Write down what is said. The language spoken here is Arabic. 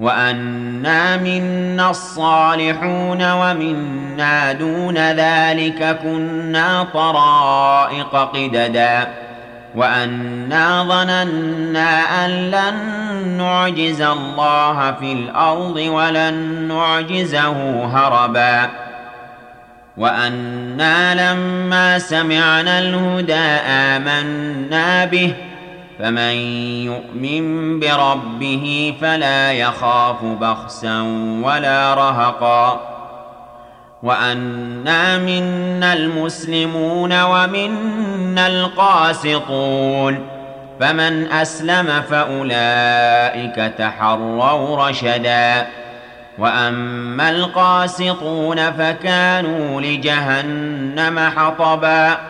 وانا منا الصالحون ومنا دون ذلك كنا طرائق قددا وانا ظننا ان لن نعجز الله في الأرض ولن نعجزه هربا وأنا لما سمعنا الهدى امنا به فمن يؤمن بربه فلا يخاف بخسا ولا رهقا. وأنا منا المسلمون ومنا القاسطون. فمن أسلم فأولئك تحروا رشدا. وأما القاسطون فكانوا لجهنم حطبا.